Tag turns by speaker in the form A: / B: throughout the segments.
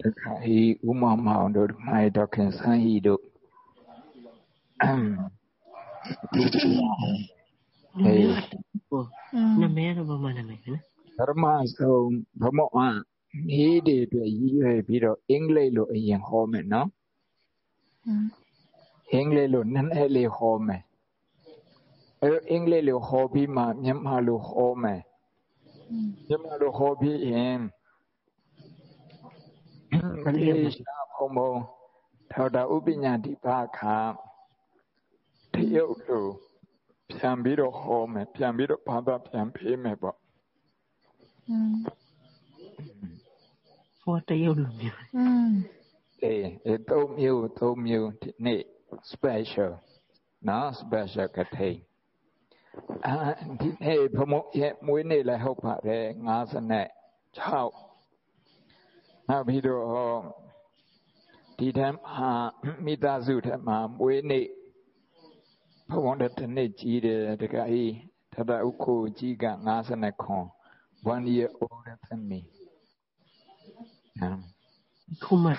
A: တခါဤဥမမောင်တို့မိုင်တော်ခင်ဆန်းဤတို့ဟေး
B: နာမည်တော့ဘာမှနာမည်နော်
A: ဓမ္မဆုံးဘမောအမိတွေအတွက်ရည်ရွယ်ပြီးတော့အင်္ဂလိပ်လိုအရင်ဟောမယ်နော်အင်္ဂလိပ်လိုနည်းနည်းလေးဟောမယ်အဲအင်္ဂလိပ်လိုဟောပြီးမှမြန်မာလိုဟောမယ် မြမလိုခေါ်ပြီးရင်မလေးရှားဘုံဘုံဒေါက်တာဥပညာတိဘခတရုတ်လိုပြန်ပြီးတော့ဟောမယ်ပြန်ပြီးတော့ဘာသာပြန်ပေးမယ်ပေါ့
B: ဟောတရုတ်လိုမျိုးอืม
A: အေးအဲ၃မျိုး၃မျိုးဒီနေ့ special နော် special ကထိန် အာဒီနေ့ဘုံရဲ့မွေးနေ့လည်းဟုတ်ပါတယ်56နောက်ပြီးတော့ဒီထမ်းဟာမိသားစုထက်မှာမွေးနေ့ဘုံတဲ့တနေ့ကြီးတယ်တကအေးထထဥခုကြီးက59ခွန်1 year older than me
B: ခုမှ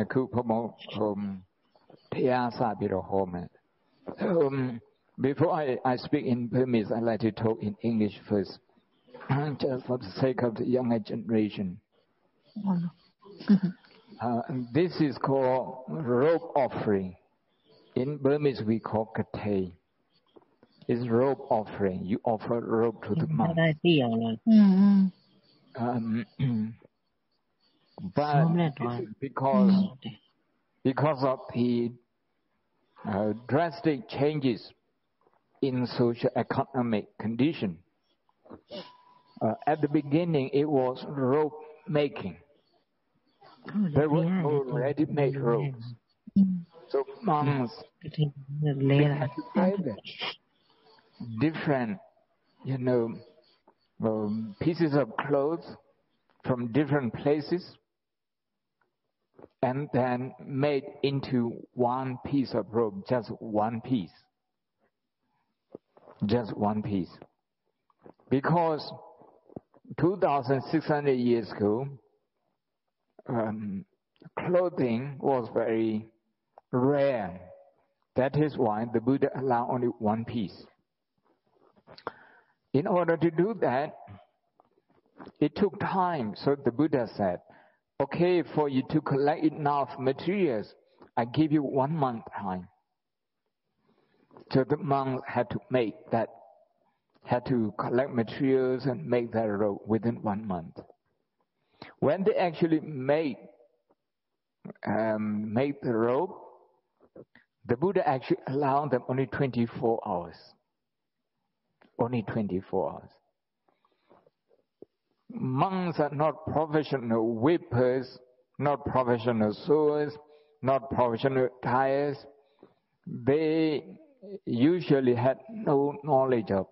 A: အခုဘုံဘုံတရားစပြီးတော့ဟော um before i i speak in burmese I'd like to talk in english first just for the sake of the younger generation. uh, this is called rope offering. In Burmese, we call katay. It's rope offering. You offer rope to the monk. Mm-hmm. Um, but because because of the uh, drastic changes in social economic condition, uh, at the beginning, it was rope making. Oh, there were no ready-made ropes. So monks had to different, you know, um, pieces of clothes from different places and then made into one piece of rope, just one piece. Just one piece. Because 2,600 years ago, um, clothing was very rare. That is why the Buddha allowed only one piece. In order to do that, it took time. So the Buddha said, okay, for you to collect enough materials, I give you one month time. So the monks had to make that had to collect materials and make that rope within one month. When they actually made um, made the rope, the Buddha actually allowed them only 24 hours. Only 24 hours. Monks are not professional whippers, not professional sewers, not professional tyers. They usually had no knowledge of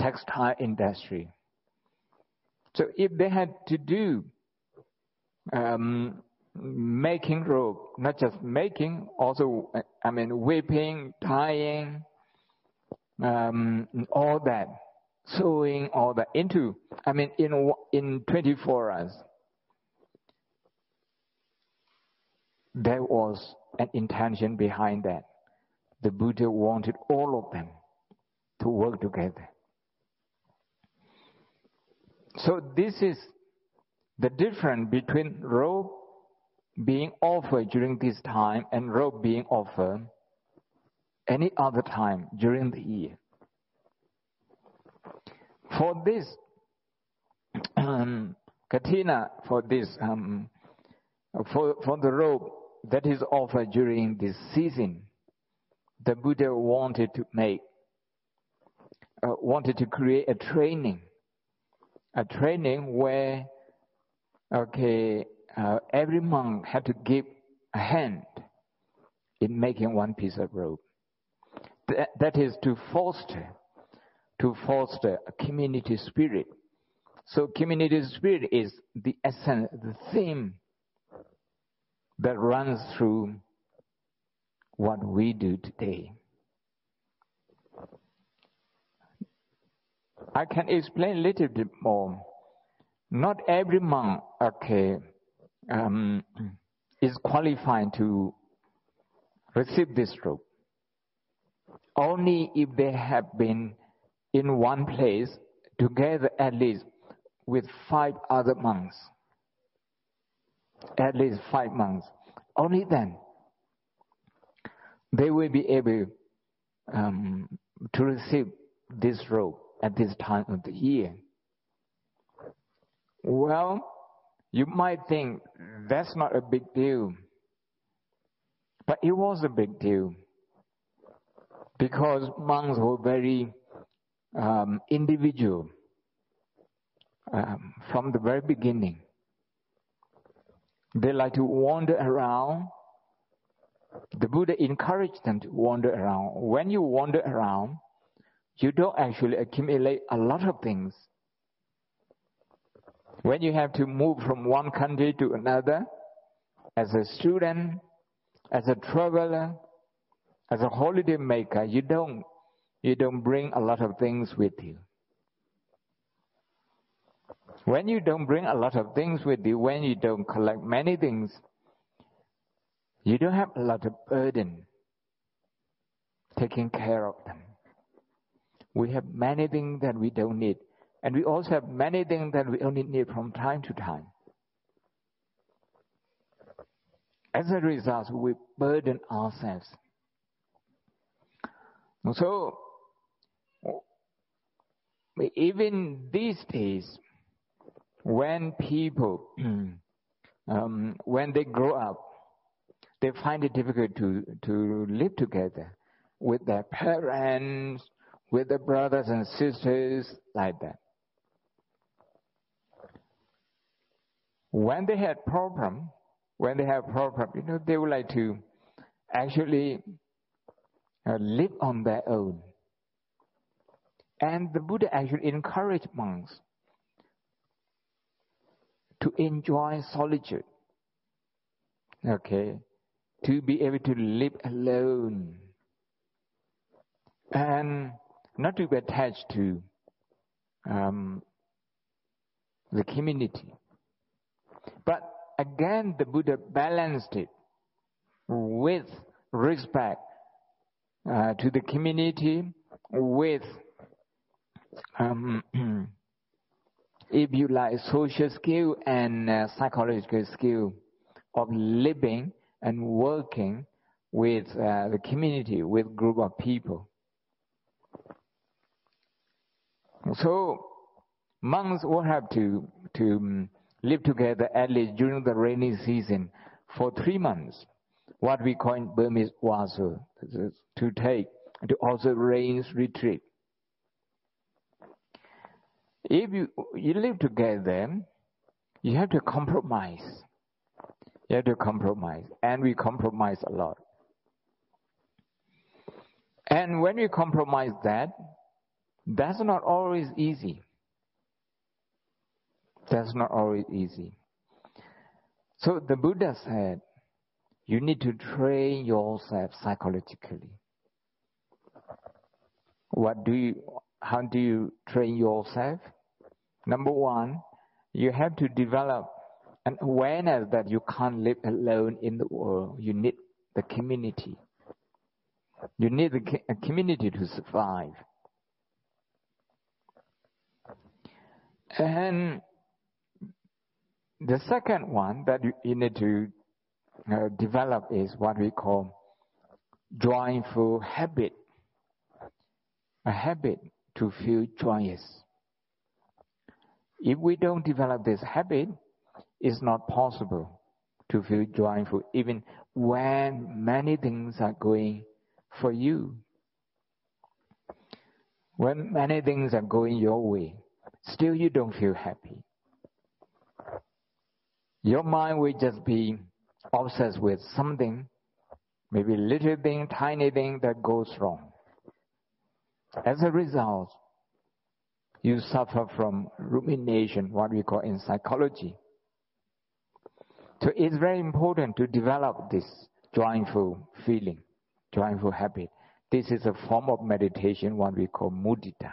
A: textile industry. So if they had to do um, making rope, not just making, also, I mean, whipping, tying, um, all that, sewing, all that into, I mean, in, in 24 hours, there was an intention behind that. The Buddha wanted all of them to work together. So this is the difference between robe being offered during this time and robe being offered any other time during the year. For this um, katina, for this, um, for, for the robe that is offered during this season, the Buddha wanted to make, uh, wanted to create a training a training where, okay, uh, every monk had to give a hand in making one piece of. That, that is to foster, to foster a community spirit. So community spirit is the essence, the theme that runs through what we do today. I can explain a little bit more. Not every monk, okay, um, is qualified to receive this robe. Only if they have been in one place together at least with five other monks. At least five monks. Only then they will be able um, to receive this robe at this time of the year. Well, you might think that's not a big deal. But it was a big deal because monks were very um, individual um, from the very beginning. They like to wander around. The Buddha encouraged them to wander around. When you wander around, you don't actually accumulate a lot of things. When you have to move from one country to another, as a student, as a traveler, as a holiday maker, you don't, you don't bring a lot of things with you. When you don't bring a lot of things with you, when you don't collect many things, you don't have a lot of burden taking care of them. We have many things that we don't need. And we also have many things that we only need from time to time. As a result, we burden ourselves. So, even these days, when people, um, when they grow up, they find it difficult to, to live together with their parents, with their brothers and sisters, like that. When they had problem, when they have problem, you know, they would like to actually uh, live on their own. And the Buddha actually encouraged monks to enjoy solitude. Okay, to be able to live alone and not to be attached to um, the community. But again, the Buddha balanced it with respect uh, to the community, with, um, if you like, social skill and uh, psychological skill of living and working with uh, the community, with group of people. So monks will have to to um, live together at least during the rainy season for three months. What we call in Burmese wasu, to take to also rains retreat. If you you live together, you have to compromise. You have to compromise, and we compromise a lot. And when we compromise that, that's not always easy. That's not always easy. So the Buddha said, you need to train yourself psychologically. What do you, how do you train yourself? Number one, you have to develop an awareness that you can't live alone in the world. You need the community. You need the community to survive. And the second one that you need to uh, develop is what we call joyful habit. A habit to feel joyous. If we don't develop this habit, it's not possible to feel joyful even when many things are going for you. When many things are going your way, still you don't feel happy. Your mind will just be obsessed with something, maybe little thing, tiny thing that goes wrong. As a result, you suffer from rumination, what we call in psychology. So it's very important to develop this joyful feeling, joyful habit. This is a form of meditation, what we call mudita.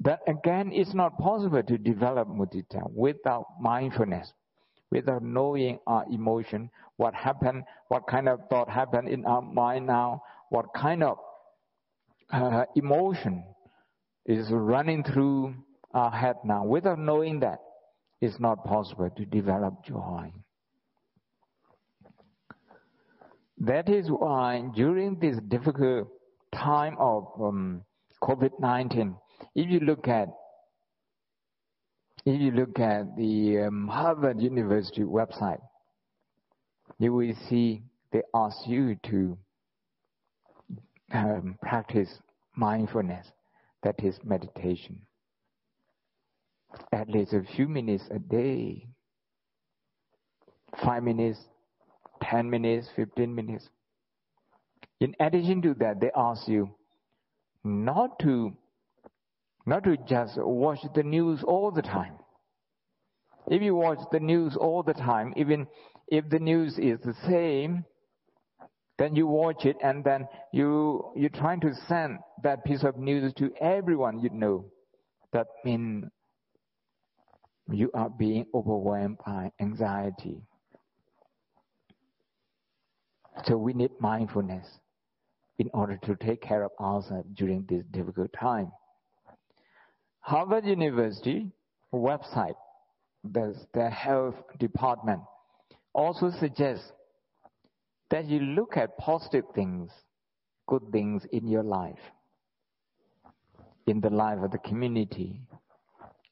A: But again it's not possible to develop mudita without mindfulness, without knowing our emotion, what happened, what kind of thought happened in our mind now, what kind of uh, emotion is running through our head now. Without knowing that, it's not possible to develop joy. That is why during this difficult time of um, COVID-19, if you look at if you look at the um, Harvard University website, you will see they ask you to um, practice mindfulness, that is meditation. At least a few minutes a day, five minutes, 10 minutes, 15 minutes. In addition to that, they ask you not to not to just watch the news all the time. If you watch the news all the time, even if the news is the same, then you watch it and then you you're trying to send that piece of news to everyone you know. That means you are being overwhelmed by anxiety. So we need mindfulness in order to take care of ourselves during this difficult time. Harvard University website, the, the health department, also suggests that you look at positive things, good things in your life, in the life of the community,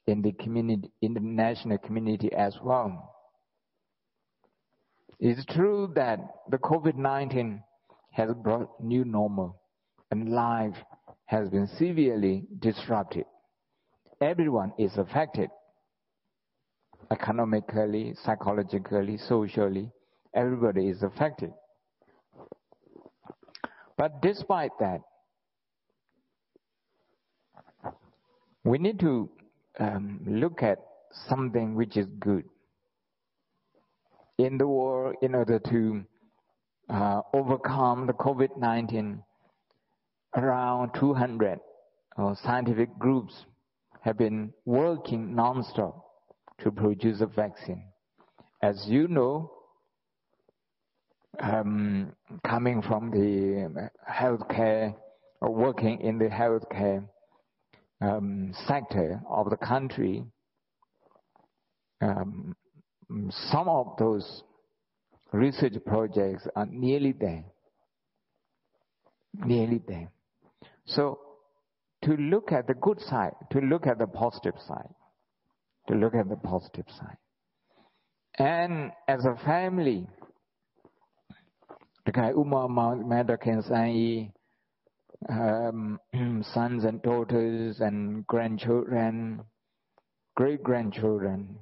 A: in the community, in the national community as well. It's true that the COVID-19 has brought new normal and life has been severely disrupted. Everyone is affected economically, psychologically, socially. Everybody is affected. But despite that, we need to um, look at something which is good in the world in order to uh, overcome the COVID-19. Around 200 uh, scientific groups have been working non-stop to produce a vaccine. As you know, um, coming from the healthcare or working in the healthcare um, sector of the country, um, some of those research projects are nearly there. Nearly there. So, to look at the good side, to look at the positive side, to look at the positive side. And as a family, Takaya Uma Mother can say, um, sons and daughters and grandchildren, great grandchildren.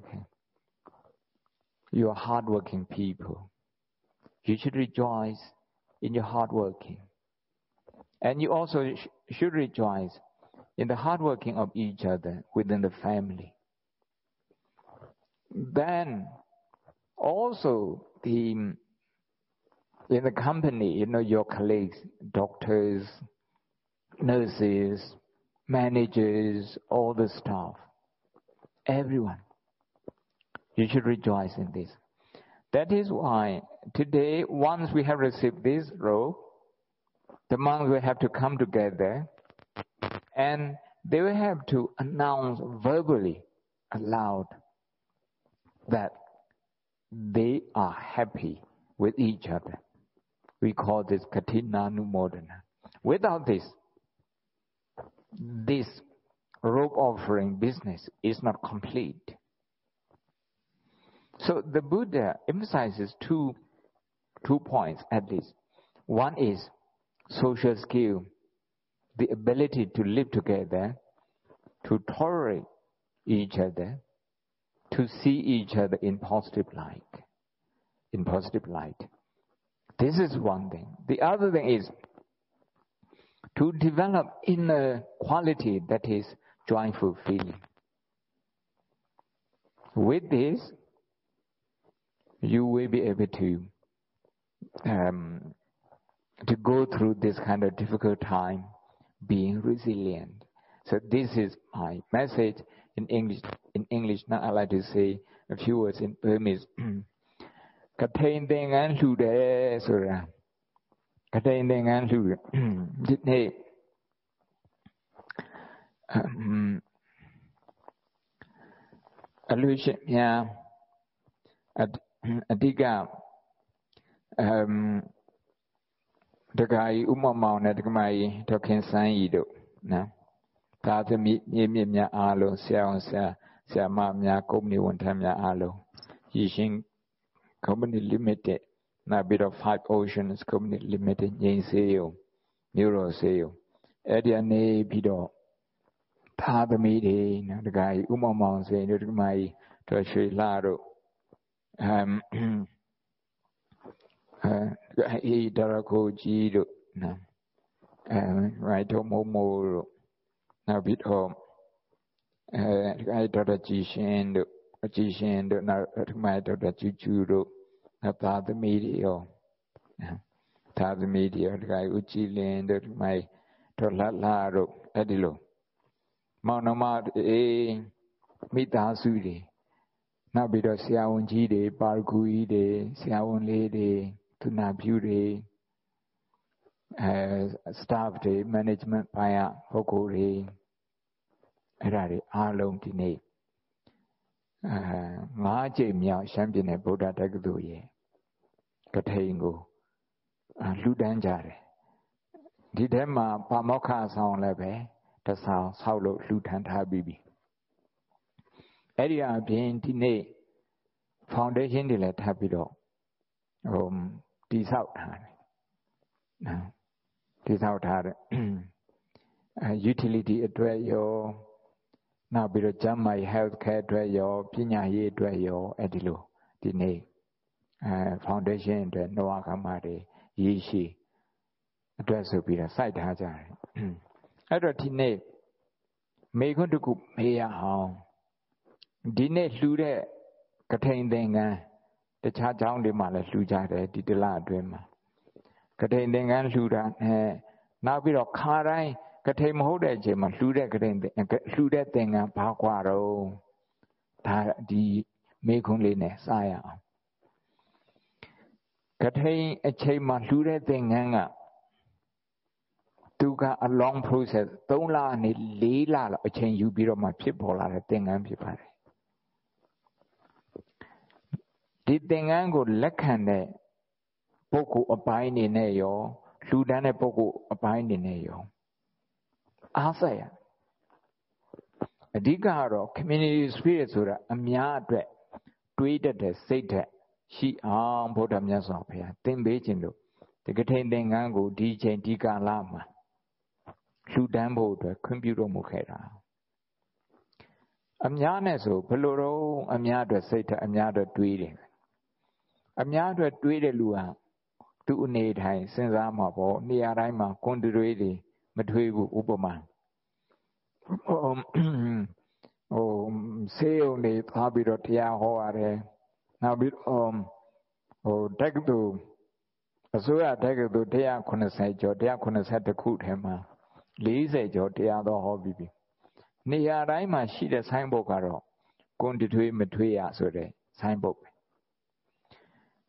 A: You are hardworking people. You should rejoice in your hardworking. And you also sh- should rejoice in the hardworking of each other within the family. Then also the in the company, you know, your colleagues, doctors, nurses, managers, all the staff, everyone. You should rejoice in this. That is why today, once we have received this robe, the monks will have to come together and they will have to announce verbally aloud that they are happy with each other. We call this Katina. Without this, this robe offering business is not complete. So the Buddha emphasizes two, two points at least. One is social skill, the ability to live together, to tolerate each other, to see each other in positive light, in positive light. This is one thing. The other thing is to develop inner quality that is joyful feeling. With this, you will be able to um, to go through this kind of difficult time being resilient, So this is my message in English. In English, now I like to say a few words in Burmese. ကထိန်သင်္ကန်းလှူတယ်ဆိုတာကထိန်သင်္ကန်းလှူဒီနေ့အလူရှင်များအဓိကအမ်တက္ကရာဥမမောင်နဲ့တက္ကမကြီးဒေါခင်စန်းကြီးတို့နော်သာသမီမြေမြင့်များအားလုံးဆရာအောင်ဆရာဆရာမများကုမ္ပဏီဝန်ထမ်းများအားလုံးရည်ရှင် company limited နောက်ပြီးတော့ five oceans company limited ငိမ့်စေးယုံမြို့တော်စေးယုံအဲ့ဒီအနေပြီးတော့သာသမီတွေနော်တက္ကရာဥမမောင်စေတို့တက္ကမကြီးဒေါ်ရွှေလှတို့အမ်အဲဒရကိုကြီးတို့နော်အဲရိုက်တော့မို့မို့တို့နောက်ပြီးတော့အဲဒေါက်တာကြည်ရှင်တို့ အကြည်ရှင်တို့နောက်ဒီမှာဒေါက်တာကျူကျူတို့နောက်သားသမီးတွေရောသားသမီးတွေရောဒီကဦးကြည်လင်းတို့ဒီမှာဒေါ်လှလှတို့အဲ့ဒီလိုမောင်နှမအေးမိသားစုတွေနောက်ပြီးတော့ဆရာဝန်ကြီးတွေပါရဂူကြီးတွေဆရာဝန်လေးတွေသူနာပြုတွေအဲ staff တွေ management ဘိုင်းကပုဂ္ဂိုလ်တွေအဲ့ဒါတွေအားလုံးဒီနေ့ အဲငါးကြိမ်မြောက်ရှမ်းပြည်နယ်ဗုဒ္ဓတက္ကသိုလ်ရဲ့ကထိန်ကိုလှူဒန်းကြတယ်ဒီထဲမှာပါမောက္ခဆောင်လည်းပဲတဆောင်ဆောက်လို့လှူထမ်းထားပြီးပြီအဲ့ဒီအပြင်ဒီနေ့ foundation တွေလည်းထပ်ပြီးတော့ဟိုတိဆောက်ထားတယ်နော်တိဆောက်ထားတယ်အဲ utility အတွက်ရော နောက်ပြီးတော့ကျန်းမာရေး health care အတွက်ရောပညာရေးအတွက်ရောအဲ့ဒီလိုဒီနေ့အဲ foundation အတွက်နှောအခါမှာတွေရည်ရှိအတွက်ဆိုပြီးတော့စိုက်ထားကြတယ်အဲ့တော့ဒီနေ့မေခွန်းတကူမေးရအောင်ဒီနေ့လှူတဲ့ကထိန်သင်္ကန်းတခြားကျောင်းတွေမှာလည်းလှူကြတယ်ဒီတလအတွင်းမှာကထိန်သင်္ကန်းလှူတာနဲ့နောက်ပြီးတော့ခါတိုင်း ကထိန်မဟုတ်တဲ့အချိန်မှာလှူတဲ့ကထိန်လှူတဲ့သင်္ကန်းဘာကွာတော့ဒါဒီမေခွန်းလေးနဲ့စရအောင်ကထိန်အချိန်မှာလှူတဲ့သင်္ကန်းကသူက a long process 3လအနေ4လလောက်အချိန်ယူပြီးတော့မှဖြစ်ပေါ်လာတဲ့သင်္ကန်းဖြစ်ပါတယ်ဒီသင်္ကန်းကိုလက်ခံတဲ့ပုဂ္ဂိုလ်အပိုင်းနေနဲ့ရောလှူဒန်းတဲ့ပုဂ္ဂိုလ်အပိုင်းနေနဲ့ရော အားဆက်ရအဓိကကတော့ community spirit ဆိုတာအများအတွက်တွေးတတ်တဲ့စိတ်ဓာတ်ရှိအောင်ဘုရားမြတ်စွာဘုရားသင်ပေးခြင်းလို့တကထိန်သင်္ကန်းကိုဒီချိန်ဒီကာလမှာလူတန်းဖို့အတွက်ခွင့်ပြုတော်မူခဲ့တာအများနဲ့ဆိုဘယ်လိုတော့အများအတွက်စိတ်ဓာတ်အများအတွက်တွေးတယ်အများအတွက်တွေးတဲ့လူဟာသူ့အနေထိုင်စဉ်းစားမှာပေါ့နေရာတိုင်းမှာကွန်တွေးတွေ မထွေးဘူးဥပမာဟိုဆေးုံတွေသွားပြီးတော့တရားဟောရတယ်နောက်ပြီးတော့ဟိုတက္ကသိုလ်အစိုးရတက္ကသိုလ်190ကျော်190ခုထဲမှာ40ကျော်တရားတော်ဟောပြီးပြီနေရာတိုင်းမှာရှိတဲ့ဆိုင်းဘုတ်ကတော့ကွန်တွေးမထွေးရဆိုတဲ့ဆိုင်းဘုတ်ပဲ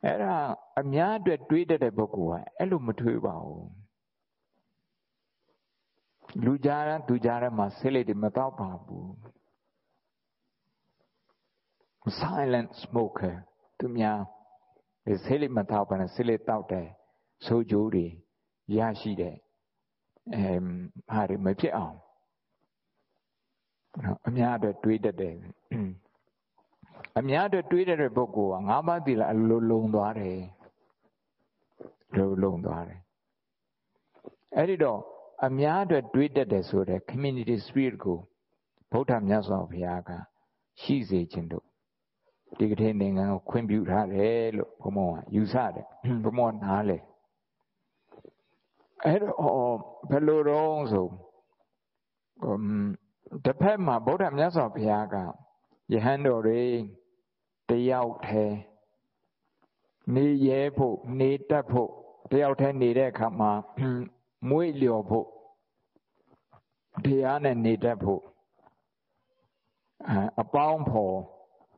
A: အဲ့ဒါအများအတွက်တွေးတတ်တဲ့ပုဂ္ဂိုလ်ကအဲ့လိုမတွေးပါဘူး လူကြားရသူကြားရမှာဆေးလိတ်တွေမတော့ပါဘူး silent smoker သူများဆေးလိတ်မတော့ပါနဲ့ဆေးလိတ်တောက်တယ်ဆိုးကြိုးတွေရရှိတဲ့အဲဟာတွေမဖြစ်အောင်နော်အများအတွက်တွေးတတ်တယ်အများအတွက်တွေးတဲ့ပုဂ္ဂိုလ်ကငါးပါးသီလအလိုလုံသွားတယ်လုံလုံသွားတယ်အဲ့ဒီတော့ အများအတွက်တွေးတတ်တယ်ဆိုတဲ့ community spirit ကိုဗုဒ္ဓမြတ်စွာဘုရားကရှိစေခြင်းတို့ဒီကတိနိုင်ငံကိုခွင့်ပြုထားတယ်လို့ဘုံမောကယူဆတယ်ဘုံမောနားလေအဲ့တော့ဘယ်လိုတော့ဆိုတစ်ဖက်မှာဗုဒ္ဓမြတ်စွာဘုရားကယဟန်တော်တွေတယောက်တည်းနေရဲဖို့နေတတ်ဖို့တယောက်တည်းနေတဲ့အခါမှာ မွေ့လျော်ဖို့တရားနဲ့နေတတ်ဖို့အပေါင်းဖော်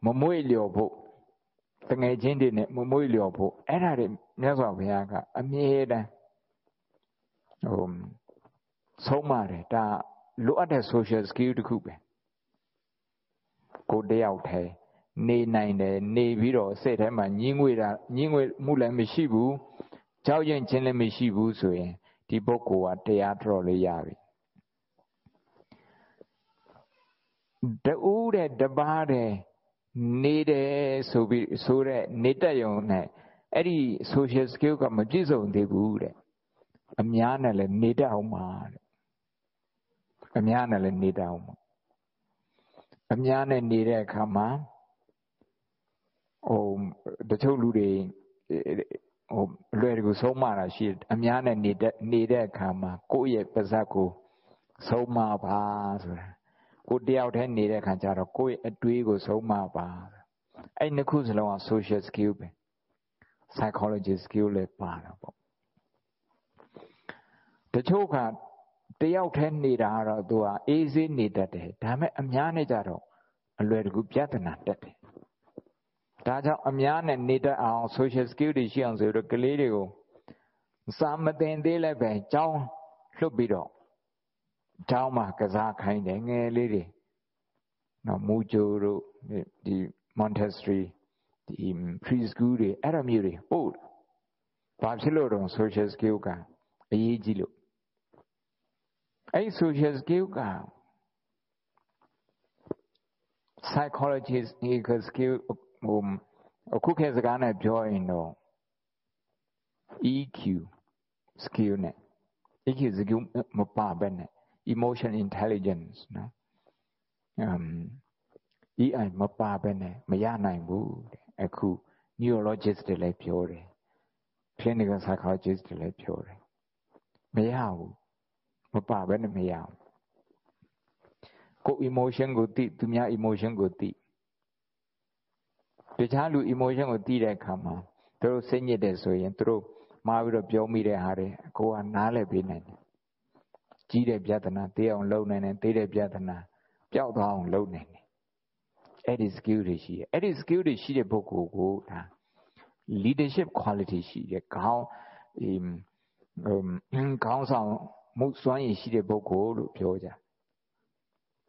A: မမွေ့လျော်ဖို့တငယ်ချင်းတွေနဲ့မမွေ့လျော်ဖို့အဲ့ဒါတွေမြတ်စွာဘုရားကအမြဲတမ်းဟိုဆုံးမတယ်ဒါလိုအပ်တဲ့ social skill တစ်ခုပဲကိုတယောက်တည်းနေနိုင်တယ်နေပြီးတော့စိတ်ထဲမှာညင်းငွေတာညင်းငွေမှုလည်းမရှိဘူးကြောက်ရွံ့ခြင်းလည်းမရှိဘူးဆိုရင် ဒီပုဂ္ဂိုလ်ကတရားတော်လေးရပြီတူးတဲ့တပားတဲ့နေတယ်ဆိုပြီးဆိုတဲ့နေတတ်ရုံနဲ့အဲ့ဒီ social skill ကမပြည့်စုံသေးဘူးတဲ့အများနဲ့လည်းနေတတ်အောင်ပါတဲ့အများနဲ့လည်းနေတတ်အောင်ပါအများနဲ့နေတဲ့အခါမှာဟိုတချို့လူတွေ ဟိုလွယ်တကူဆုံးမတာရှိတယ်အများနဲ့နေတဲ့နေတဲ့အခါမှာကိုယ့်ရဲ့ပါဇက်ကိုဆုံးမပါဆိုတာကိုတယောက်တည်းနေတဲ့ခါကျတော့ကိုယ့်ရဲ့အတွေးကိုဆုံးမပါအဲ့နှစ်ခုစလုံးက social skill ပဲ psychology skill လည်းပါတာပေါ့တချို့ကတယောက်တည်းနေတာတော့သူကအေးဆေးနေတတ်တယ်ဒါပေမဲ့အများနဲ့ကြတော့အလွယ်တကူပြဿနာတက်တယ် ဒါကြောင့်အများနဲ့နေတတ်အောင် social skill တွေရှိအောင်ဆိုတော့ကလေးတွေကိုစာမသင်သေးလည်းပဲကြောင်းလွတ်ပြီးတော့ကျောင်းမှာကစားခိုင်းတယ်ငယ်လေးတွေနော်မူဂျိုတို့ဒီ Montessori ဒီ preschool တွေအဲ့လိုမျိုးတွေပို့ဘာဖြစ်လို့တော့ social skill ကအရေးကြီးလို့အဲ့ social skill က psychologist ဒီ skill ဟိုအခုခေတ်စကားနဲ့ပြောရင်တော့ EQ skill နဲ့ EQ skill မပါဘဲနဲ့ emotion intelligence နော် um EI မပါဘဲနဲ့မရနိုင်ဘူးတဲ့အခု neurologist တွေလည်းပြောတယ် clinical psychologist တွေလည်းပြောတယ်မရဘူးမပါဘဲနဲ့မရဘူးကို emotion ကိုသိသူများ emotion ကိုသိ တခြားလူ emotion ကိုသိတဲ့အခါမှာသူတို့စိတ်ညစ်တယ်ဆိုရင်သူတို့မှားပြီးတော့ပြောမိတဲ့ဟာတွေကိုကနားလည်ပေးနိုင်တယ်ကြီးတဲ့ပြဿနာသိအောင်လုပ်နိုင်တယ်သိတဲ့ပြဿနာပျောက်သွားအောင်လုပ်နိုင်တယ်အဲ့ဒီ skill တွေရှိတယ်အဲ့ဒီ skill တွေရှိတဲ့ပုဂ္ဂိုလ်ကိုဒါ leadership quality ရှိတယ်ခေါင်းဒီခေါင်းဆောင်မှုစွမ်းရည်ရှိတဲ့ပုဂ္ဂိုလ်လို့ပြောကြ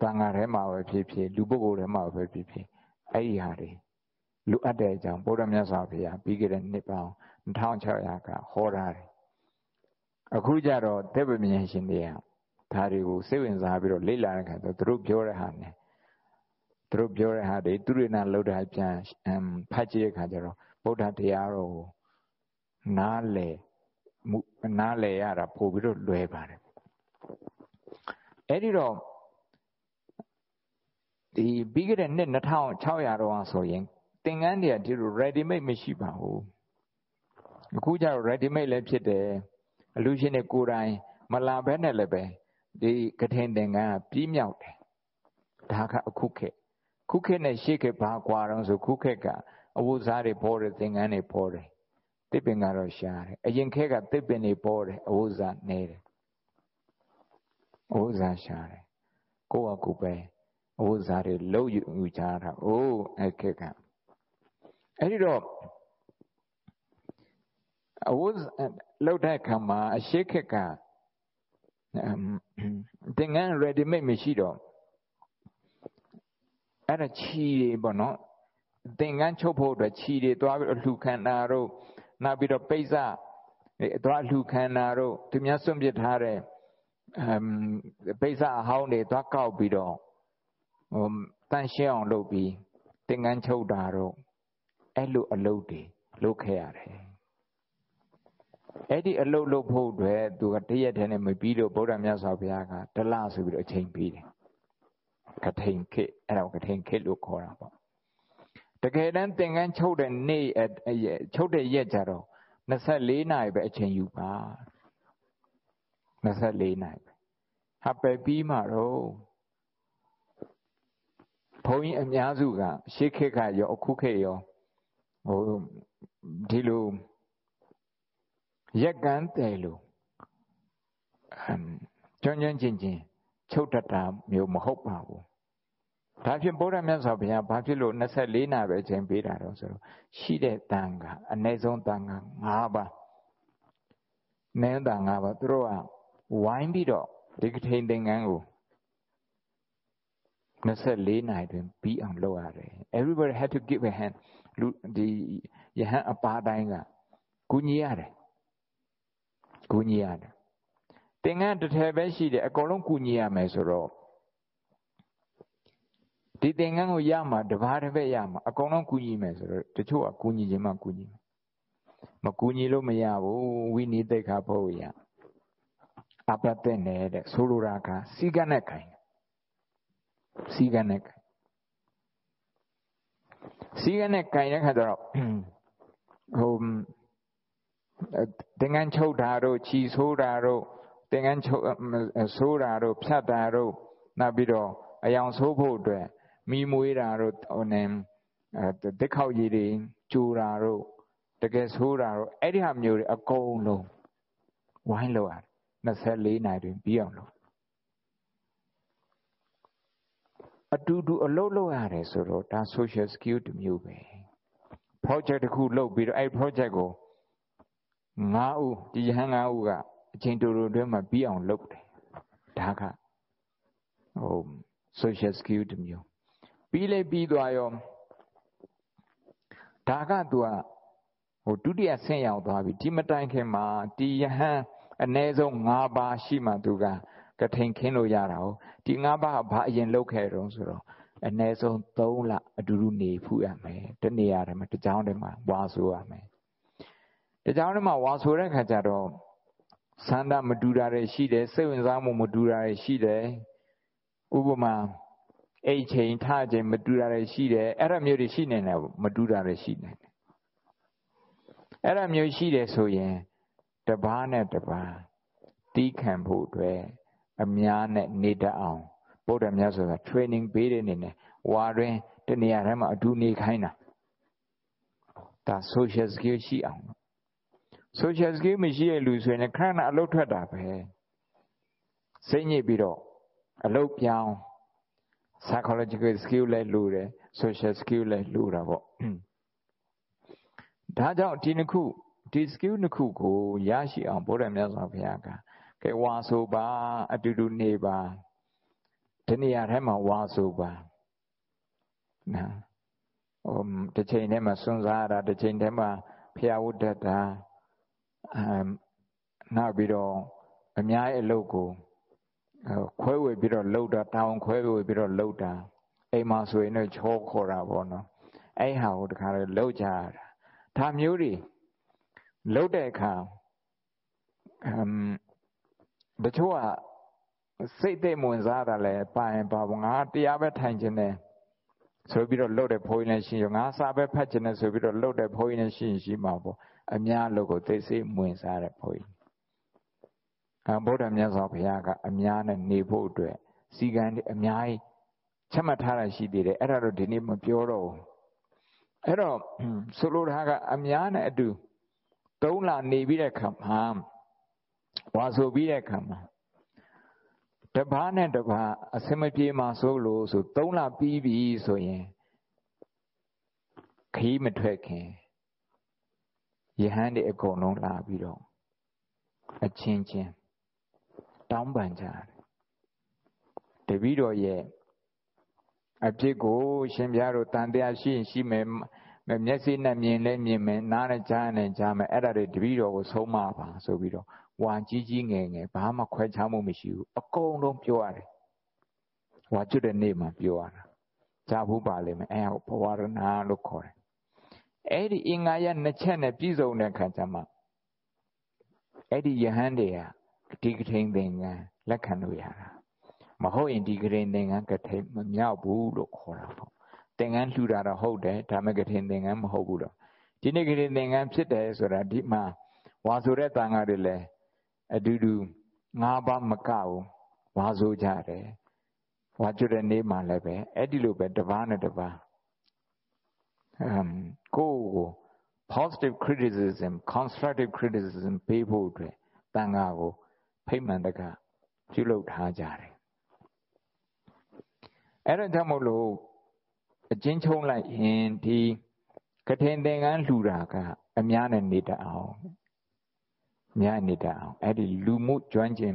A: တန်ဃာထဲမှာပဲဖြစ်ဖြစ်လူပုဂ္ဂိုလ်ထဲမှာပဲဖြစ်ဖြစ်အဲ့ဒီဟာတွေ လူအပ်တဲ့အကြောင်းဗုဒ္ဓမြတ်စွာဘုရားပြီးခဲ့တဲ့နှစ်ပေါင်း2600ကဟောထားတယ်အခုကြတော့သက်ပမြင်ရှင်တွေကဒါတွေကိုစိတ်ဝင်စားပြီးတော့လေ့လာတဲ့အခါကျတော့သူတို့ပြောတဲ့ဟာနဲ့သူတို့ပြောတဲ့ဟာတွေသူရိနာလောက်တာပြန်ဖတ်ကြည့်တဲ့အခါကျတော့ဗုဒ္ဓတရားတော်ကိုနားလည်မှုနားလည်ရတာပို့ပြီးတော့လွယ်ပါတယ်အဲ့ဒီတော့ဒီပြီးခဲ့တဲ့နှစ်2600တော့ဆိုရင် သင်္ကန်းတွေကဒီလို ready made မရှိပါဘူးအခုကျတော့ ready made လည်းဖြစ်တယ်အလူရှင်တွေကိုယ်တိုင်မလာဘဲနဲ့လည်းပဲဒီကထင်သင်္ကန်းကပြီးမြောက်တယ်ဒါကအခုခေတ်ခုခေတ်နဲ့ရှေ့ခေတ်ဘာကွာတော့ဆိုခုခေတ်ကအဝတ်စားတွေပေါ်တယ်သင်္ကန်းတွေပေါ်တယ်တစ်ပင်ကတော့ရှားတယ်အရင်ခေတ်ကတစ်ပင်တွေပေါ်တယ်အဝတ်စားနေတယ်အဝတ်စားရှားတယ်ကိုယ့်အကူပဲအဝတ်စားတွေလှုပ်ယူကြတာအိုးအဲ့ခေတ်က အဲ့ဒီတော့အဝတ်လှုပ်တဲ့အခါမှာအရှိခေတ်ကသင်္ကန်း ready made မရှိတော့အဲ့ဒါခြီတွေပေါ့နော်သင်္ကန်းချုပ်ဖို့အတွက်ခြီတွေသွားပြီးလှူခံတာတို့နောက်ပြီးတော့ပိဿသွားလှူခံတာတို့သူများစွန့်ပစ်ထားတဲ့အမ်ပိဿအဟောင်းတွေသွားကောက်ပြီးတော့ဟိုတန့်ရှင်းအောင်လုပ်ပြီးသင်္ကန်းချုပ်တာတို့ အဲ့လိုအလုပ်တွေလုပ်ခဲ့ရတယ်အဲ့ဒီအလုပ်လုပ်ဖို့အတွက်သူကတရက်တည်းနဲ့မပြီးလို့ဗုဒ္ဓမြတ်စွာဘုရားကတလဆိုပြီးတော့အချိန်ပေးတယ်ကထိန်ခေအဲ့ဒါကထိန်ခေလို့ခေါ်တာပေါ့တကယ်တမ်းသင်္ကန်းချုပ်တဲ့နေ့ချုပ်တဲ့ရက်ကြတော့24နာရီပဲအချိန်ယူပါ24နာရီပဲဟာပဲပြီးမှတော့ဘုန်းကြီးအများစုကရှေးခေတ်ကရောအခုခေတ်ရော ဟိုဒီလိုရက်ကန်းတယ်လို့ကျွမ်းကျွမ်းကျင်ကျင်ချုပ်တတ်တာမျိုးမဟုတ်ပါဘူးဒါဖြင့်ဘုရားမြတ်စွာဘုရားဘာဖြစ်လို့24နာပဲအချိန်ပေးတာတော့ဆိုတော့ရှိတဲ့တန်ကအနည်းဆုံးတန်က5ပါးနည်းတန်5ပါးသူတို့ကဝိုင်းပြီးတော့ဒီကထိန်သင်္ကန်းကို24နိုင်တွင်ပြီးအောင်လုပ်ရတယ် everybody had to give a hand လူဒီယဟန်အပါတိုင်းကကူညီရတယ်ကူညီရတယ်သင်္ကန်းတစ်ထည်ပဲရှိတယ်အကုန်လုံးကူညီရမယ်ဆိုတော့ဒီသင်္ကန်းကိုရမှာတဘာတစ်ပဲရမှာအကုန်လုံးကူညီမယ်ဆိုတော့တချို့ကကူညီခြင်းမှကူညီမယ်မကူညီလို့မရဘူးဝိနိသိက္ခာဖို့ရအပတတဲ့တဲ့ဆိုလိုတာကစီကနဲ့ခိုင်စီကနဲ့ခိုင် စီကနဲ့ခိုင်တဲ့ခါကျတော့ဟိုသင်္ကန်းချုပ်တာတို့ခြီဆိုးတာတို့သင်္ကန်းချုပ်ဆိုးတာတို့ဖြတ်တာတို့နောက်ပြီးတော့အယောင်ဆိုးဖို့အတွက်မိမွေးတာတို့ဟိုနေတက်ခောက်ရည်တွေကျူတာတို့တကယ်ဆိုးတာတို့အဲ့ဒီဟာမျိုးတွေအကုန်လုံးဝိုင်းလို့ရတယ်24နိုင်တွင်ပြီးအောင်လုပ် အတူတူအလုပ်လုပ်ရတယ်ဆိုတော့ဒါ social skill တစ်မျိုးပဲ project တစ်ခုလုပ်ပြီးတော့အဲ့ project ကို9ဦးဒီယဟန်9ဦးကအချိန်တူတူတွင်းမှာပြီးအောင်လုပ်တယ်ဒါကဟို social skill တစ်မျိုးပြီးလေပြီးသွားရောဒါကသူကဟိုဒုတိယဆင့်ရောက်သွားပြီဒီမတိုင်ခင်မှာဒီယဟန်အ ਨੇ ဆုံး၅ပါးရှိမှသူက ကထိန်ခင်းလို့ရတာဟုတ်ဒီ၅ပါးကဘာအရင်လုပ်ခဲ့တုံးဆိုတော့အ ਨੇ ဆုံး3လအတူတူနေဖူးရမယ်တနေရာထဲမှာတကြောင်ထဲမှာဝါဆိုရမယ်တကြောင်ထဲမှာဝါဆိုတဲ့ခါကျတော့စန္ဒမတူတာတွေရှိတယ်စိတ်ဝင်စားမှုမတူတာတွေရှိတယ်ဥပမာအိတ်ချိန်ထချိန်မတူတာတွေရှိတယ်အဲ့ဒါမျိုးတွေရှိနေတယ်မတူတာတွေရှိနေတယ်အဲ့ဒါမျိုးရှိတယ်ဆိုရင်တပားနဲ့တပားတီးခံဖို့အတွက် အများနဲ့နေတတ်အောင်ဗုဒ္ဓမြတ်စွာဘုရား training ပေးတဲ့အနေနဲ့ဝါတွင်တနေရာထဲမှာအတူနေခိုင်းတာဒါ social skill ရှိအောင် social skill မရှိတဲ့လူဆိုရင်ခဏအလုပ်ထွက်တာပဲစိတ်ညစ်ပြီးတော့အလုပ်ပြောင်း psychological skill လည်းလိုတယ် social skill လည်းလိုတာပေါ့ဒါကြောင့်ဒီနှစ်ခုဒီ skill နှစ်ခုကိုရရှိအောင်ဘုရားမြတ်စွာဘုရားက ကဲဝါဆိုပါ အတူတူနေပါဒီနေရာထဲမှာဝါဆိုပါနော်ဟိုတစ်ချိန်ထဲမှာစွန့်စားရတာတစ်ချိန်ထဲမှာဖျားဝတ်တတ်တာအမ်နောက်ပြီးတော့အများရဲ့အလုပ်ကိုခွဲဝေပြီးတော့လှုပ်တာတောင်းခွဲဝေပြီးတော့လှုပ်တာအိမ်မှာဆိုရင်တော့ချောခေါ်တာပေါ့နော်အဲ့ဟာကိုတခါလေလှုပ်ကြရတာဒါမျိုးတွေလှုပ်တဲ့အခါအမ် တချို့ကစိတ်သိမဝင်စားတာလဲပါရင်ပါဘငါတရားပဲထိုင်ခြင်းနဲ့ဆိုပြီးတော့လှုပ်တဲ့ဘိုးကြီးနဲ့ရှိရောငါစာပဲဖတ်ခြင်းနဲ့ဆိုပြီးတော့လှုပ်တဲ့ဘိုးကြီးနဲ့ရှိရင်ရှိမှာပေါ့အများလို့ကိုသိစိတ်ဝင်စားတဲ့ဘိုးကြီးအဲဗုဒ္ဓမြတ်စွာဘုရားကအများနဲ့နေဖို့အတွက်စီကံအများကြီးချက်မှတ်ထားတာရှိသေးတယ်အဲ့ဒါတော့ဒီနေ့မပြောတော့ဘူးအဲ့တော့ဆိုလိုတာကအများနဲ့အတူသုံးလနေပြီးတဲ့ခါမှာ ဝါဆိုပြီးတဲ့ခါမှာတပားနဲ့တပားအစမပြေမှာဆိုလို့ဆိုသုံးလပြီးပြီဆိုရင်ခီးမထွက်ခင်ယဟန်တွေအကုန်လုံးလာပြီးတော့အချင်းချင်းတောင်းပန်ကြတယ်တပည့်တော်ရဲ့အဖြစ်ကိုရှင်ပြားတို့တန်တရားရှိရင်ရှိမယ်မျက်စိနဲ့မြင်လဲမြင်မယ်နားနဲ့ကြားနဲ့ကြားမယ်အဲ့ဒါတွေတပည့်တော်ကိုဆုံးမပါဆိုပြီးတော့ ဝါကြီးကြီးငယ်ငယ်ဘာမှခွဲခြားမှုမရှိဘူးအကုန်လုံးပြောရတယ်ဝါကျွတ်တဲ့နေ့မှာပြောရတာကြားဘူးပါလိမ့်မယ်အဲဘဝရဏလို့ခေါ်တယ်အဲ့ဒီအင်္ဂါရနှစ်ချက်နဲ့ပြည့်စုံတဲ့ခါကျမှအဲ့ဒီယဟန်တွေကဒီကထိန်သင်္ကန်းလက်ခံလို့ရတာမဟုတ်ရင်ဒီကထိန်သင်္ကန်းကထိန်မမြောက်ဘူးလို့ခေါ်တာပေါ့သင်္ကန်းလှူတာတော့ဟုတ်တယ်ဒါမဲ့ကထိန်သင်္ကန်းမဟုတ်ဘူးတော့ဒီနေ့ကထိန်သင်္ကန်းဖြစ်တယ်ဆိုတာဒီမှာဝါဆိုတဲ့တန်ခါတွေလည်း အတူတူငါးပါးမကဘူးဝါဆိုကြတယ်ဝါကျွတ်တဲ့နေ့မှလည်းပဲအဲ့ဒီလိုပဲတပားနဲ့တပားအမ်ကိုကို positive criticism constructive criticism ပေးဖို့အတွက်တန်ခါကိုဖိမှန်တကပြုလုပ်ထားကြတယ်အဲ့ဒါကြောင့်မို့လို့အချင်းချုံလိုက်ရင်ဒီကထင်သင်္ကန်းလှူတာကအများနဲ့နေတတ်အောင် များနေတတ်အောင်အဲ့ဒီလူမှုကျွမ်းကျင်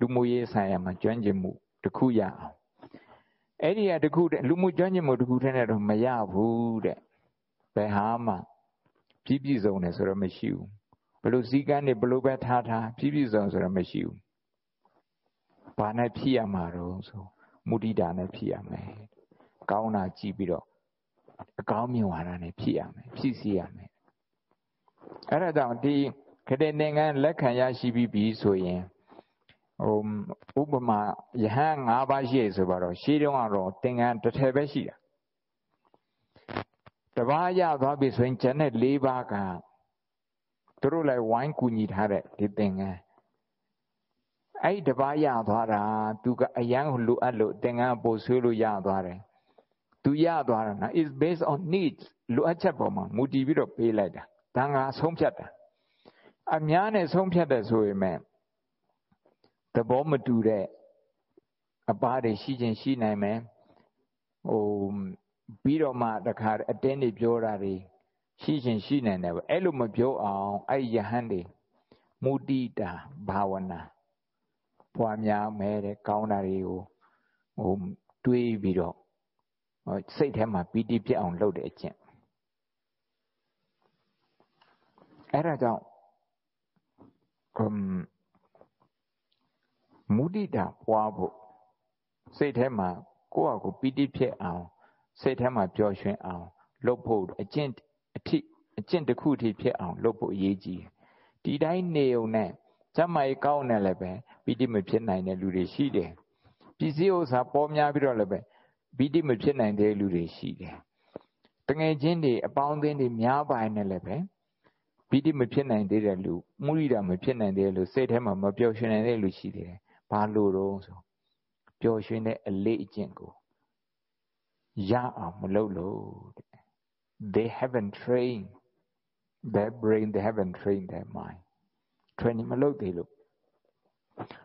A: လူမှုရေးဆိုင်ရာမှာကျွမ်းကျင်မှုတစ်ခုရအောင်အဲ့ဒီကတခုလူမှုကျွမ်းကျင်မှုတခုတည်းနဲ့တော့မရဘူးတဲ့ဘယ်ဟာမှပြည့်ပြည့်စုံတယ်ဆိုတော့မရှိဘူးဘလို့စည်းကမ်းတွေဘလို့ပဲထားထားပြည့်ပြည့်စုံဆိုတော့မရှိဘူးဘာနဲ့ဖြစ်ရမှာတော့ဆိုမုဒိတာနဲ့ဖြစ်ရမယ်ကောင်းတာကြည့်ပြီးတော့အကောင်းမြင်ဝါဒနဲ့ဖြစ်ရမယ်ဖြစ်စီရမယ်အဲ့ဒါကြောင့်ဒီ ခတဲ့သင်္ကန်းလက်ခံရရှိပြီးပြီဆိုရင်ဟိုဥပမာယဟန်၅ပါးရှိရဆိုတော့ရှေးတုန်းကတော့သင်္ကန်းတစ်ထည်ပဲရှိတာတပါးရသွားပြီဆိုရင်ကျန်တဲ့၄ပါးကသူတို့လည်းဝိုင်းကူညီထားတဲ့ဒီသင်္ကန်းအဲ့ဒီတပါးရသွားတာသူကအယံကိုလိုအပ်လို့သင်္ကန်းပို့ဆွေးလို့ရသွားတယ်သူရသွားတာနော် is based on needs လိုအပ်ချက်ပေါ်မှာမူတည်ပြီးတော့ပေးလိုက်တာဒါငါဆုံးဖြတ်တာ အများနဲ့ဆုံးဖြတ်တဲ့ဆိုရင်မဲ့သဘောမတူတဲ့အပားတွေရှိခြင်းရှိနိုင်မယ်ဟိုပြီးတော့မှတခါအတင်းတွေပြောတာတွေရှိခြင်းရှိနိုင်တယ်အဲ့လိုမပြောအောင်အဲ့ယဟန်တွေမုတိတာဘာဝနာပွားများမယ်တဲ့ကောင်းတာတွေကိုဟိုတွေးပြီးတော့စိတ်ထဲမှာပီတိပြတ်အောင်လုပ်တဲ့အကျင့်အဲ့ဒါကြောင့်อืม မုဒိတာပွားဖို့စိတ်ထဲမှာကိုယ့်အကိုပီတိဖြစ်အောင်စိတ်ထဲမှာပျော်ရွှင်အောင်လုပ်ဖို့အကျင့်အထိအကျင့်တစ်ခုထိဖြစ်အောင်လုပ်ဖို့အရေးကြီးဒီတိုင်းနေုံနဲ့စမ်းမိုက်ကောင်းတယ်လည်းပဲပီတိမဖြစ်နိုင်တဲ့လူတွေရှိတယ်ပစ္စည်းဥစ္စာပေါ်များပြီးတော့လည်းပဲပီတိမဖြစ်နိုင်တဲ့လူတွေရှိတယ်တငယ်ချင်းတွေအပေါင်းအသင်းတွေများပိုင်းနဲ့လည်းပဲ ပီတိမဖြစ်နိုင်သေးတဲ့လူမုရိဒာမဖြစ်နိုင်သေးတဲ့လူစိတ်ထဲမှာမပျော်ရွှင်နိုင်တဲ့လူရှိတယ်ဘာလို့တော့ဆိုပျော်ရွှင်တဲ့အလေးအကျင့်ကိုရအောင်မလုပ်လို့ they haven't trained their brain they haven't trained their mind training မလုပ်သေးလို့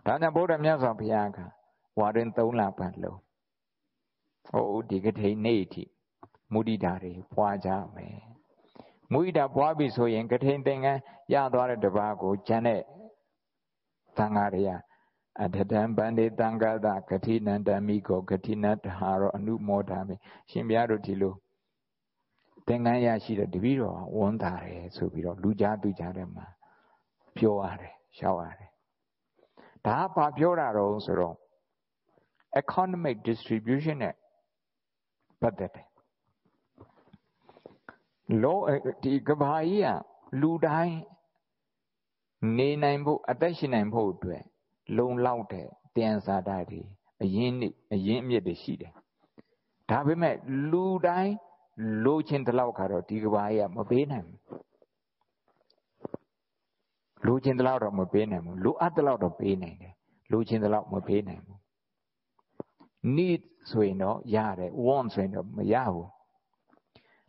A: ဒါကြောင့်ဗုဒ္ဓမြတ်စွာဘုရားကဝါရင်3လပတ်လုံးဟိုဒီကထိန်နေ့အထိမုဒိတာတွေပွားကြမယ် မုဒိတာပွားပြီဆိုရင်ကထိန်သင်္ကန်းရသွားတဲ့တပါးကိုကျန်တဲ့သံဃာတွေကအထတံဗန္ဒေတံဃာတဂတိနန္တမိကိုဂတိနတဟာရောအနုမောဒာမိရှင်ဘုရားတို့ဒီလိုသင်္ကန်းရရှိတဲ့တပည့်တော်ဝန်တာတယ်ဆိုပြီးတော့လူကြားသူကြားတဲ့မှာပြောရတယ်ရှောက်ရတယ်ဒါကဘာပြောတာတော့ဆိုတော့ economic distribution နဲ့ပတ်သက်တယ် လောဒီကဘာကြီးကလူတိုင်းနေနိုင်ဖို့အသက်ရှင်နိုင်ဖို့အတွက်လုံလောက်တဲ့တင်စာတာတွေအရင်အရင်အမြစ်တွေရှိတယ်ဒါပေမဲ့လူတိုင်းလိုချင်တဲ့လောက်ကတော့ဒီကဘာကြီးကမပေးနိုင်ဘူးလိုချင်တဲ့လောက်တော့မပေးနိုင်ဘူးလိုအပ်တဲ့လောက်တော့ပေးနိုင်တယ်လိုချင်တဲ့လောက်မပေးနိုင်ဘူး need ဆိုရင်တော့ရတယ် want ဆိုရင်တော့မရဘူး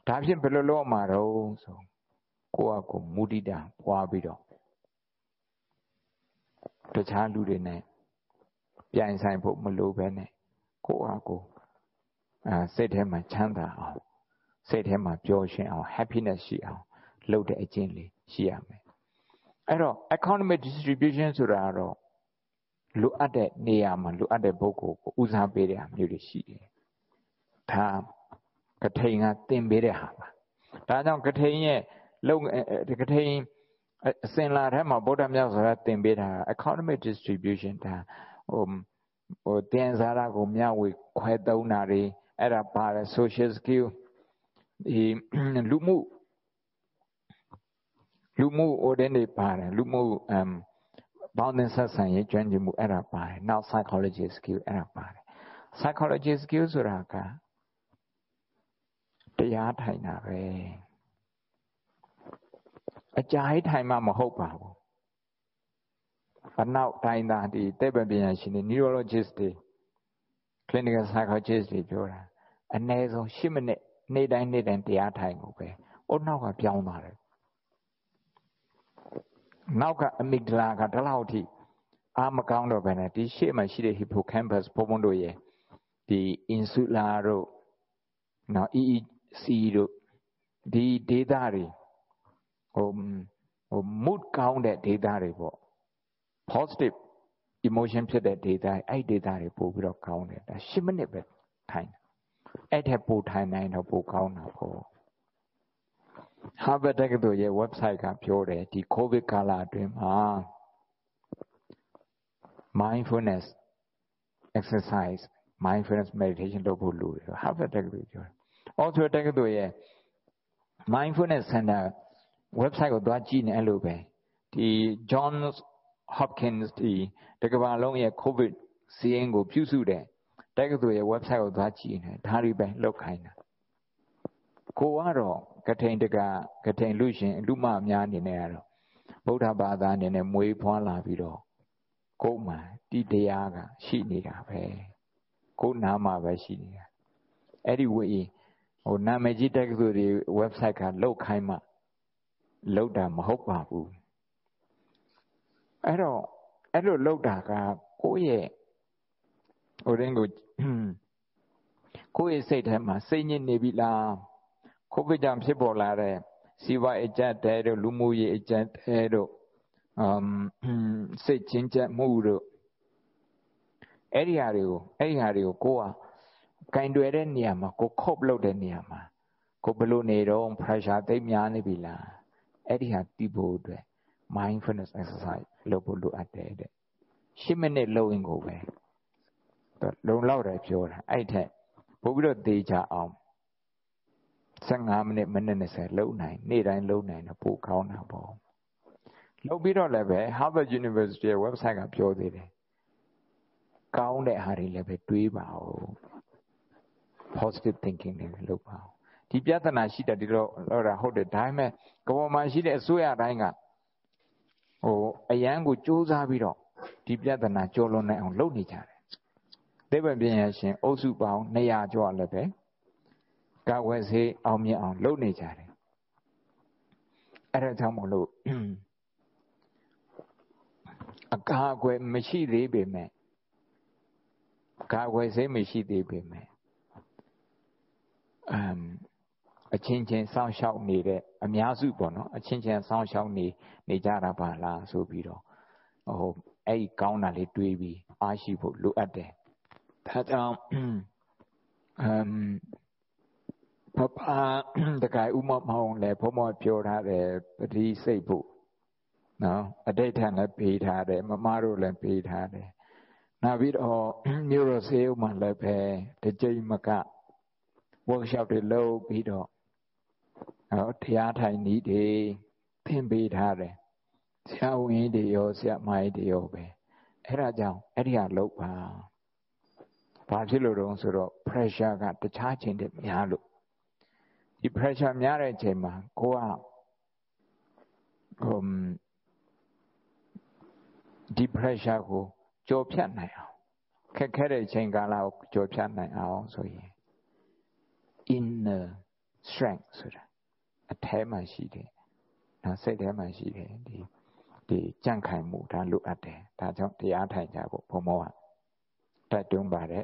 A: ဒါဖြင့်ဘယ်လိုလုပ်မှာတော့ဆိုကိုယ့်အကိုမုဒိတာပွားပြီးတော့တခြားလူတွေနဲ့ပြိုင်ဆိုင်ဖို့မလိုပဲနဲ့ကိုယ့်အကိုအဲစိတ်ထဲမှာချမ်းသာအောင်စိတ်ထဲမှာပျော်ရွှင်အောင် happiness ရှိအောင်လုပ်တဲ့အကျင့်လေးရှိရမယ်အဲ့တော့ economic distribution ဆိုတာကတော့လိုအပ်တဲ့နေရာမှာလိုအပ်တဲ့ပုဂ္ဂိုလ်ကိုဦးစားပေးတဲ့အမျိုးတွေရှိတယ်ဒါ ကထိန်ကတင်ပေးတဲ့ဟာပါဒါကြောင့်ကထိန်ရဲ့လုံကထိန်အစင်လာထဲမှာဗုဒ္ဓမြတ်စွာဘုရားတင်ပေးတာ economic distribution ဒါဟိုဟိုတင်စားတာကိုမျှဝေခွဲသုံးတာတွေအဲ့ဒါပါတယ် social skill ဒီလူမှုလူမှု order တွေပါတယ်လူမှု um ဘောင်းသင်ဆက်ဆံရေးကျွမ်းကျင်မှုအဲ့ဒါပါတယ်နောက် psychology skill အဲ့ဒါပါတယ် psychology skill ဆိုတာက တရားထိုင်တာပဲအကြာကြီးထိုင်မှမဟုတ်ပါဘူးအနောက်တိုင်းသားဒီတဲ့ပညာရှင်တွေ neurologist တွေ clinical psychologist တွေပြောတာအနည်းဆုံး10မိနစ်နေ့တိုင်းနေ့တိုင်းတရားထိုင်ကိုပဲအိုးနောက်ကပြောင်းသွားတယ်နောက်ကအမီဂဒလာကဒီလောက်ထိအားမကောင်းတော့ဘဲနဲ့ဒီရှေ့မှာရှိတဲ့ hippocampus ဘုံဘုံတို့ရဲ့ဒီ insula တို့နော် EEC တို့ဒီ data တွေဟိုဟို mood ကောင်းတဲ့ data တွေပေါ့ positive emotion ဖြစ်တဲ့ data အဲ့ data တွေပို့ပြီးတော့ကောင်းတယ်ဒါ10မိနစ်ပဲထိုင်အဲ့ထက်ပိုထိုင်နိုင်တော့ပိုကောင်းတာပေါ့ Harvard တက္ကသိုလ်ရဲ့ website ကပြောတယ်ဒီ covid ကာလအတွင်းမှာ mindfulness exercise mindfulness meditation လုပ်ဖို့လိုတယ် Harvard တက္ကသိုလ်ပြောတယ် Oxford တက္ကသိုလ်ရဲ့ mindfulness center website ကိုသွားကြည့်နေအဲ့လိုပဲဒီ Johns Hopkins ဒီတကဘာလုံးရဲ့ covid စီးရင်ကိုပြုစုတယ်တက္ကသိုလ်ရဲ့ website ကိုသွားကြည့်နေဒါတွေပဲလောက်ခိုင်းတာကိုကတော့ကထိန်တကကထိန်လူရှင်လူမများအနေနဲ့ကတော့ဗုဒ္ဓဘာသာအနေနဲ့မွေးဖွားလာပြီးတော့ကိုယ်မှတိတရားကရှိနေတာပဲကိုယ်နာမှာပဲရှိနေတာအဲ့ဒီဝေ ဟိုနာမည်ကြီးတက္ကသိုလ်တွေ website ကလောက်ခိုင်းမှလောက်တာမဟုတ်ပါဘူးအဲ့တော့အဲ့လိုလောက်တာကကိုယ့်ရဲ့ဟိုတင်းကိုကိုယ့်ရဲ့စိတ်ထဲမှာစိတ်ညစ်နေပြီလားကိုဗစ်ကြောင့်ဖြစ်ပေါ်လာတဲ့စီးပွားအကျက်တဲတို့လူမှုရေးအကျက်တဲတို့အမ်စိတ်ချင်းချက်မှုတို့အဲ့ဒီဟာတွေကိုအဲ့ဒီဟာတွေကိုကိုက ကင်တွယ်တဲ့နေရာမှာကိုခုတ်လုပ်တဲ့နေရာမှာကိုဘလို့နေတော့ pressure သိပ်များနေပြီလားအဲ့ဒီဟာတီးဖို့အတွက် mindfulness exercise လုပ်ဖို့လိုအပ်တယ်တဲ့10မိနစ်လုပ်ရင်ကိုပဲလုံလောက်တယ်ပြောတာအဲ့ထက်ပို့ပြီးတော့သေချာအောင်15မိနစ်မိနစ်20လုံနိုင်နေ့တိုင်းလုံနိုင်တော့ပိုကောင်းတာပေါ့လုပ်ပြီးတော့လည်းပဲ Harvard University ရဲ့ website ကပြောသေးတယ်ကောင်းတဲ့ဟာတွေလည်းပဲတွေးပါဦး positive thinking တွေလုပ်ပါဦးဒီပြဿနာရှိတယ်ဒီတော့ဟုတ်တာဟုတ်တယ်ဒါပေမဲ့ကမ္ဘာမှာရှိတဲ့အစိုးရတိုင်းကဟိုအရန်ကိုစူးစမ်းပြီးတော့ဒီပြဿနာကျော်လွန်နိုင်အောင်လုပ်နေကြတယ်သိပ္ပံပညာရှင်အုပ်စုပေါင်း200ကျော်လည်းပဲကာဝယ်ဆေးအောင်မြင်အောင်လုပ်နေကြတယ်အဲ့ဒါကြောင့်မလို့အကာအကွယ်မရှိသေးပေမဲ့ကာကွယ်ဆေးမရှိသေးပေမဲ့ အမ်အချင်းချင်းစောင့်ရှောက်နေတဲ့အများစုပေါ့နော်အချင်းချင်းစောင့်ရှောက်နေနေကြတာပါလားဆိုပြီးတော့ဟိုအဲ့ဒီကောင်းတာလေးတွေးပြီးအားရှိဖို့လိုအပ်တယ်ဒါကြောင့်အမ်ပပတကယ်ဥမမောင်းလည်းဘုံမပြောထားတယ်ပတိစိတ်ဖို့နော်အတိတ်ထလည်းပေးထားတယ်မမတို့လည်းပေးထားတယ်နောက်ပြီးတော့မြို့တော်စေဥမှာလည်းပဲတစ်ကြိမ်မက workshop တွေလုပ်ပြီးတော့ဟောတရားထိုင်နည်းတွေသင်ပေးထားတယ်ဆရာဝန်တွေရောဆရာမကြီးတွေရောပဲအဲ့ဒါကြောင့်အဲ့ဒီဟာလုပ်ပါဘာဖြစ်လို့တုံးဆိုတော့ pressure ကတခြားချိန်တည်းများလို့ဒီ pressure များတဲ့ချိန်မှာကိုကဟိုဒီ pressure ကိုကြော်ဖြတ်နိုင်အောင်ခက်ခဲတဲ့ချိန်ကာလကိုကြော်ဖြတ်နိုင်အောင်ဆိုရင် inner strength ဆိုတာအแทမှာရှိတယ်။ဒါစိတ်ထဲမှာရှိတယ်ဒီဒီကြန့်ခိုင်မှုဒါလိုအပ်တယ်။ဒါကြောင့်တရားထိုင်ကြဖို့ဘုံမောကတိုက်တွန်းပါတယ်